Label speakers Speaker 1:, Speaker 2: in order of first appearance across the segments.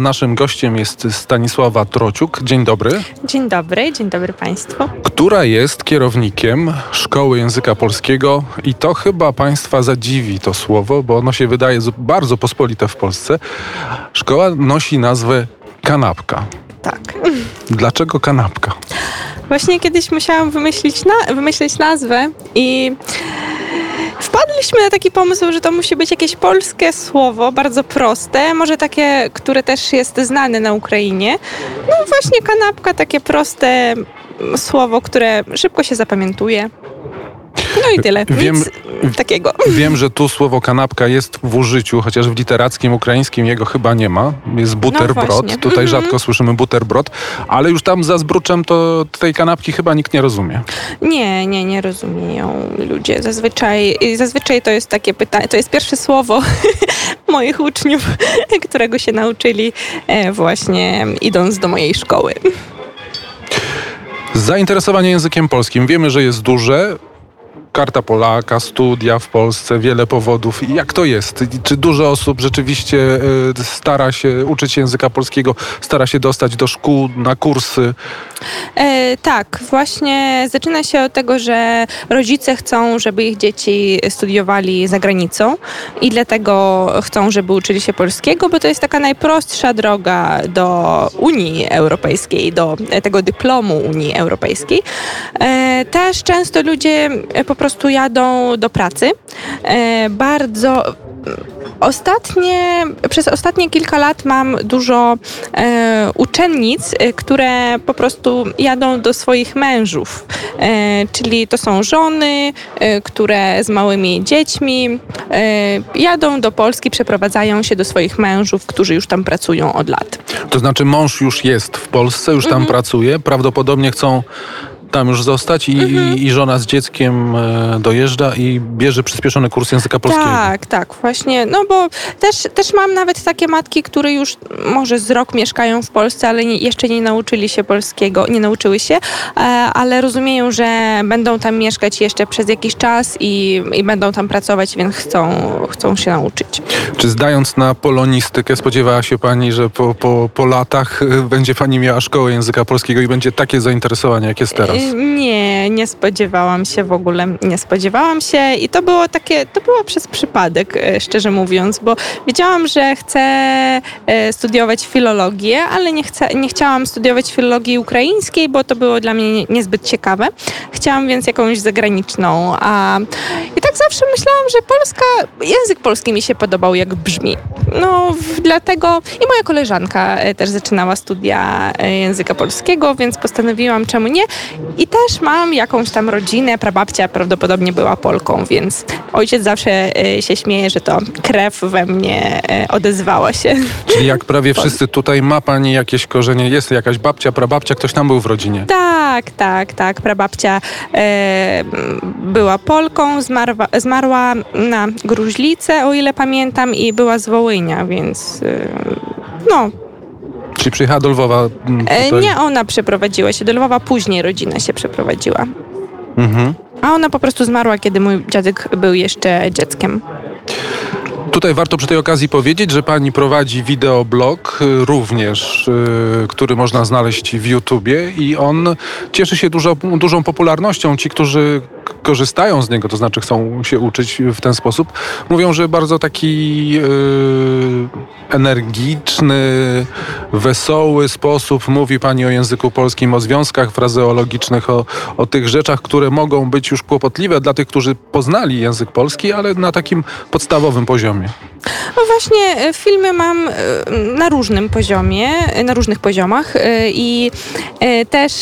Speaker 1: Naszym gościem jest Stanisława Trociuk. Dzień dobry.
Speaker 2: Dzień dobry, dzień dobry Państwu.
Speaker 1: Która jest kierownikiem Szkoły Języka Polskiego i to chyba Państwa zadziwi to słowo, bo ono się wydaje bardzo pospolite w Polsce. Szkoła nosi nazwę Kanapka.
Speaker 2: Tak.
Speaker 1: Dlaczego kanapka?
Speaker 2: Właśnie kiedyś musiałam wymyślić, na, wymyślić nazwę i wpadliśmy na taki pomysł, że to musi być jakieś polskie słowo, bardzo proste, może takie, które też jest znane na Ukrainie. No właśnie kanapka, takie proste słowo, które szybko się zapamiętuje. No i tyle. Wiem, Nic takiego.
Speaker 1: Wiem, że tu słowo kanapka jest w użyciu, chociaż w literackim ukraińskim jego chyba nie ma. Jest butterbrot. No Tutaj mm -hmm. rzadko słyszymy butterbrot, ale już tam za zbruczem to tej kanapki chyba nikt nie rozumie.
Speaker 2: Nie, nie, nie rozumieją ludzie. Zazwyczaj, zazwyczaj to jest takie pytanie, to jest pierwsze słowo moich uczniów, którego się nauczyli e, właśnie idąc do mojej szkoły.
Speaker 1: Zainteresowanie językiem polskim wiemy, że jest duże. Karta Polaka, studia w Polsce, wiele powodów. Jak to jest? Czy dużo osób rzeczywiście e, stara się uczyć języka polskiego, stara się dostać do szkół na kursy?
Speaker 2: E, tak, właśnie zaczyna się od tego, że rodzice chcą, żeby ich dzieci studiowali za granicą i dlatego chcą, żeby uczyli się polskiego, bo to jest taka najprostsza droga do Unii Europejskiej, do tego dyplomu Unii Europejskiej. E, też często ludzie po prostu jadą do pracy. E, bardzo Ostatnie, przez ostatnie kilka lat mam dużo e, uczennic, e, które po prostu jadą do swoich mężów. E, czyli to są żony, e, które z małymi dziećmi e, jadą do Polski, przeprowadzają się do swoich mężów, którzy już tam pracują od lat.
Speaker 1: To znaczy mąż już jest w Polsce, już tam mhm. pracuje, prawdopodobnie chcą tam już zostać i, mhm. i, żona z dzieckiem e, dojeżdża i bierze przyspieszony kurs języka polskiego.
Speaker 2: Tak, tak, właśnie. No bo też, też mam nawet takie matki, które już może z rok mieszkają w Polsce, ale nie, jeszcze nie nauczyli się polskiego, nie nauczyły się, e, ale rozumieją, że będą tam mieszkać jeszcze przez jakiś czas i, i będą tam pracować, więc chcą, chcą się nauczyć.
Speaker 1: Czy zdając na polonistykę spodziewała się Pani, że po, po, po latach e, będzie Pani miała szkołę języka polskiego i będzie takie zainteresowanie, jak jest teraz?
Speaker 2: Nie, nie spodziewałam się w ogóle, nie spodziewałam się i to było takie, to było przez przypadek, e, szczerze mówiąc, bo wiedziałam, że chcę e, studiować filologię, ale nie, chcę, nie chciałam studiować filologii ukraińskiej, bo to było dla mnie niezbyt ciekawe. Chciałam więc jakąś zagraniczną, a i tak zawsze myślałam, że Polska, język polski mi się podobał, jak brzmi. No, dlatego i moja koleżanka e, też zaczynała studia języka polskiego, więc postanowiłam, czemu nie. I też mam jakąś tam rodzinę, prababcia prawdopodobnie była Polką, więc ojciec zawsze e, się śmieje, że to krew we mnie e, odezwała się.
Speaker 1: Czyli jak prawie wszyscy tutaj ma pani jakieś korzenie, jest jakaś babcia, prababcia, ktoś tam był w rodzinie?
Speaker 2: Tak, tak, tak. Prababcia e, była Polką, zmarła, zmarła na gruźlicę, o ile pamiętam, i była z Wołynia, więc e, no,
Speaker 1: Czyli przyjechała do Lwowa?
Speaker 2: Mm, tutaj? Nie ona przeprowadziła się do Lwowa, później rodzina się przeprowadziła. Mhm. A ona po prostu zmarła, kiedy mój dziadek był jeszcze dzieckiem.
Speaker 1: Tutaj warto przy tej okazji powiedzieć, że pani prowadzi wideoblog y, również, y, który można znaleźć w YouTubie i on cieszy się dużo, dużą popularnością. Ci, którzy korzystają z niego, to znaczy chcą się uczyć w ten sposób, mówią, że bardzo taki yy, energiczny, wesoły sposób mówi Pani o języku polskim, o związkach frazeologicznych, o, o tych rzeczach, które mogą być już kłopotliwe dla tych, którzy poznali język polski, ale na takim podstawowym poziomie.
Speaker 2: No właśnie, e, filmy mam e, na różnym poziomie, e, na różnych poziomach i też,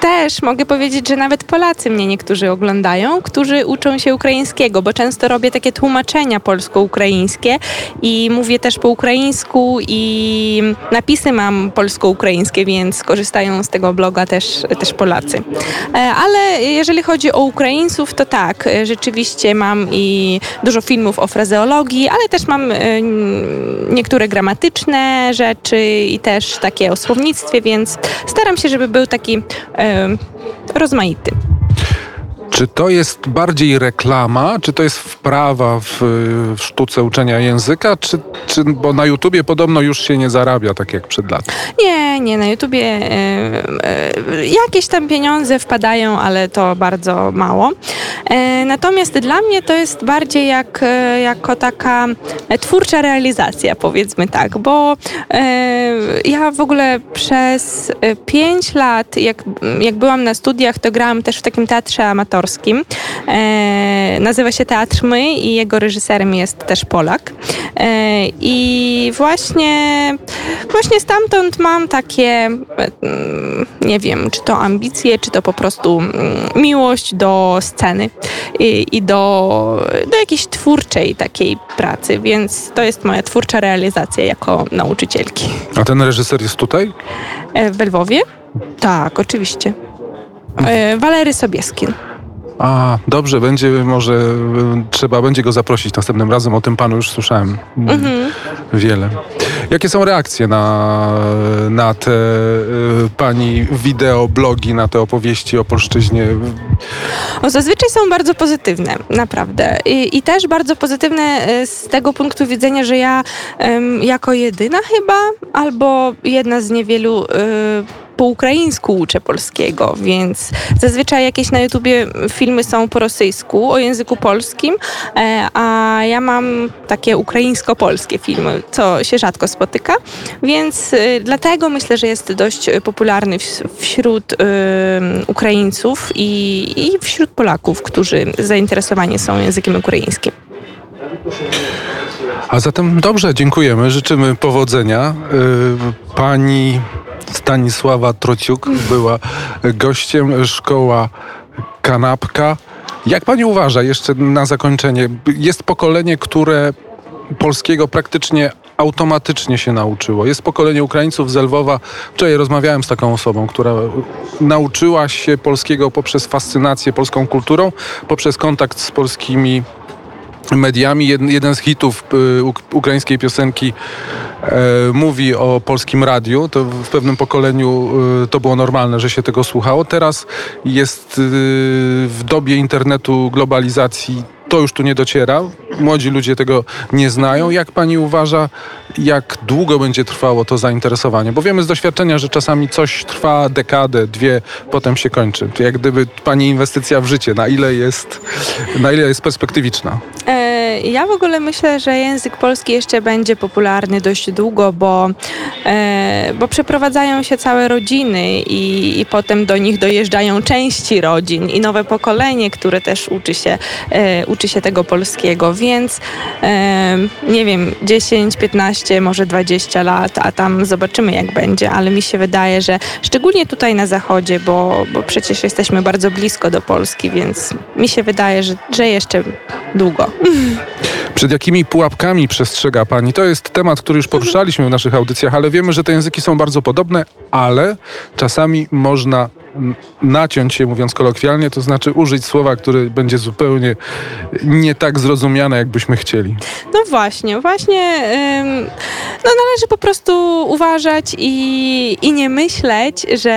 Speaker 2: też mogę powiedzieć, że nawet Polacy mnie niektórzy oglądają, którzy uczą się ukraińskiego, bo często robię takie tłumaczenia polsko-ukraińskie i mówię też po ukraińsku i napisy mam polsko-ukraińskie, więc korzystają z tego bloga też, też Polacy. Ale jeżeli chodzi o Ukraińców, to tak, rzeczywiście mam i dużo filmów o frazeologii, ale też mam y, niektóre gramatyczne rzeczy i też takie o słownictwie, więc staram się, żeby był taki rozmaity.
Speaker 1: Czy to jest bardziej reklama, czy to jest wprawa w, w sztuce uczenia języka, czy, czy, bo na YouTubie podobno już się nie zarabia tak jak przed laty?
Speaker 2: Nie, nie, na YouTubie e, e, jakieś tam pieniądze wpadają, ale to bardzo mało. E, natomiast dla mnie to jest bardziej jak, jako taka twórcza realizacja, powiedzmy tak, bo ja w ogóle przez pięć lat, jak, jak byłam na studiach, to grałam też w takim teatrze amatorskim. E, nazywa się Teatr My i jego reżyserem jest też Polak. E, I właśnie, właśnie stamtąd mam takie, mm, nie wiem, czy to ambicje, czy to po prostu mm, miłość do sceny i, i do, do jakiejś twórczej takiej pracy, więc to jest moja twórcza realizacja jako nauczycielki.
Speaker 1: A ten reżyser jest tutaj?
Speaker 2: E, w Lwowie? Tak, oczywiście. Walery Sobieskin.
Speaker 1: A, dobrze, będzie może, trzeba będzie go zaprosić następnym razem. O tym panu już słyszałem mhm. wiele. Jakie są reakcje na, na te y, pani wideo, blogi, na te opowieści o polszczyźnie?
Speaker 2: O, zazwyczaj są bardzo pozytywne, naprawdę. I, I, też bardzo pozytywne y, z tego punktu widzenia, że ja y, jako jedyna chyba, albo jedna z niewielu y, po ukraińsku uczę polskiego, więc zazwyczaj jakieś na YouTubie filmy są po rosyjsku, o języku polskim, e, a ja mam takie ukraińsko-polskie filmy, co się rzadko spotyka, więc y, dlatego myślę, że jest dość popularny wśród y, Ukraińców i, i wśród Polaków, którzy zainteresowani są językiem ukraińskim.
Speaker 1: A zatem dobrze, dziękujemy, życzymy powodzenia. Pani Stanisława Trociuk była gościem szkoła Kanapka. Jak pani uważa, jeszcze na zakończenie, jest pokolenie, które polskiego praktycznie automatycznie się nauczyło. Jest pokolenie Ukraińców z Lwowa. Wczoraj rozmawiałem z taką osobą, która nauczyła się polskiego poprzez fascynację polską kulturą, poprzez kontakt z polskimi mediami. Jeden, jeden z hitów y, ukraińskiej piosenki e, mówi o polskim radiu. To w pewnym pokoleniu y, to było normalne, że się tego słuchało. Teraz jest y, w dobie internetu, globalizacji to już tu nie dociera. Młodzi ludzie tego nie znają. Jak pani uważa, jak długo będzie trwało to zainteresowanie? Bo wiemy z doświadczenia, że czasami coś trwa dekadę, dwie, potem się kończy. Jak gdyby pani inwestycja w życie, na ile jest, na ile jest perspektywiczna?
Speaker 2: E, ja w ogóle myślę, że język polski jeszcze będzie popularny dość długo, bo, e, bo przeprowadzają się całe rodziny i, i potem do nich dojeżdżają części rodzin i nowe pokolenie, które też uczy się, e, uczy się tego polskiego, więc nie wiem, 10, 15, może 20 lat, a tam zobaczymy jak będzie, ale mi się wydaje, że szczególnie tutaj na zachodzie, bo, bo przecież jesteśmy bardzo blisko do Polski, więc mi się wydaje, że, że jeszcze długo.
Speaker 1: Przed jakimi pułapkami przestrzega Pani? To jest temat, który już poruszaliśmy w naszych audycjach, ale wiemy, że te języki są bardzo podobne, ale czasami można naciąć się, mówiąc kolokwialnie, to znaczy użyć słowa, które będzie zupełnie nie tak zrozumiane, jakbyśmy chcieli.
Speaker 2: No właśnie, właśnie no należy po prostu uważać i, i nie myśleć, że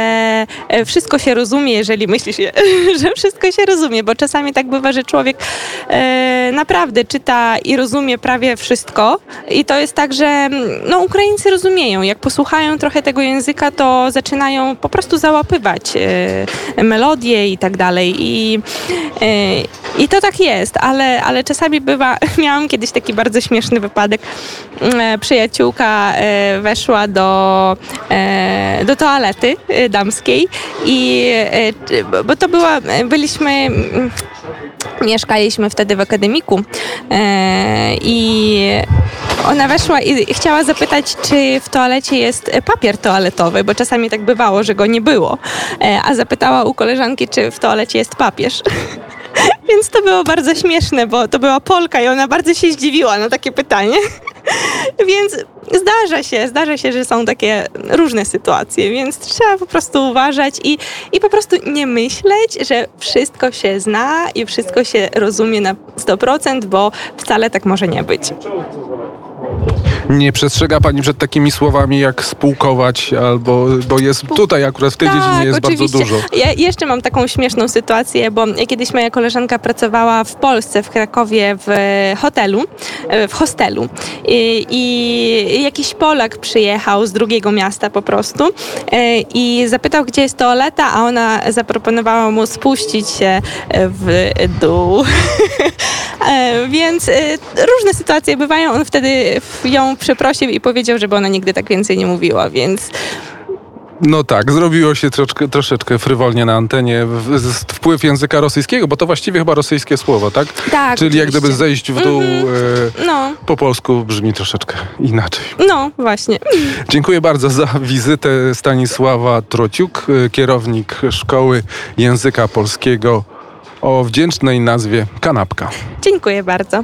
Speaker 2: e, wszystko się rozumie, jeżeli myślisz, że wszystko się rozumie, bo czasami tak bywa, że człowiek e, naprawdę czyta i rozumie prawie wszystko i to jest tak, że no Ukraińcy rozumieją, jak posłuchają trochę tego języka, to zaczynają po prostu załapywać e, melodie i tak dalej. I, y, i to tak jest, ale, ale czasami bywa, miałam kiedyś taki bardzo śmieszny wypadek. Y, przyjaciółka weszła do, do toalety damskiej i bo to była, byliśmy mieszkaliśmy wtedy w akademiku i ona weszła i chciała zapytać, czy w toalecie jest papier toaletowy, bo czasami tak bywało, że go nie było. E, a zapytała u koleżanki, czy w toalecie jest papież. Więc to było bardzo śmieszne, bo to była Polka i ona bardzo się zdziwiła na takie pytanie. Więc zdarza się, zdarza się, że są takie różne sytuacje, więc trzeba po prostu uważać i, i po prostu nie myśleć, że wszystko się zna i wszystko się rozumie na 100%, bo wcale tak może nie być.
Speaker 1: Nie przestrzega pani przed takimi słowami jak spółkować, albo, bo jest tutaj akurat w tej
Speaker 2: Tak,
Speaker 1: dziedzinie jest
Speaker 2: oczywiście.
Speaker 1: bardzo dużo.
Speaker 2: Ja jeszcze mam taką śmieszną sytuację, bo kiedyś moja koleżanka pracowała w Polsce, w Krakowie, w hotelu, e, w hostelu. I, i jakiś Polak przyjechał z drugiego miasta po prostu e, i zapytał, gdzie jest toaleta, a ona zaproponowała mu spuścić się w dół. E, Więc różne sytuacje bywają. On wtedy ją przeprosił i powiedział, żeby ona nigdy tak więcej nie mówiła, więc
Speaker 1: No tak, zrobiło się troszkę, troszeczkę frywolnie na antenie w- z- wpływ języka rosyjskiego, bo to właściwie chyba rosyjskie słowo, tak?
Speaker 2: tak.
Speaker 1: Czyli jak gdyby
Speaker 2: oczywiście.
Speaker 1: zejść w dół e,
Speaker 2: No,
Speaker 1: po polsku brzmi troszeczkę inaczej.
Speaker 2: no, właśnie.
Speaker 1: Dziękuję bardzo za wizytę Stanisława Trociuk, e, kierownik Szkoły Języka Polskiego o wdzięcznej nazwie Kanapka.
Speaker 2: Dziękuję bardzo.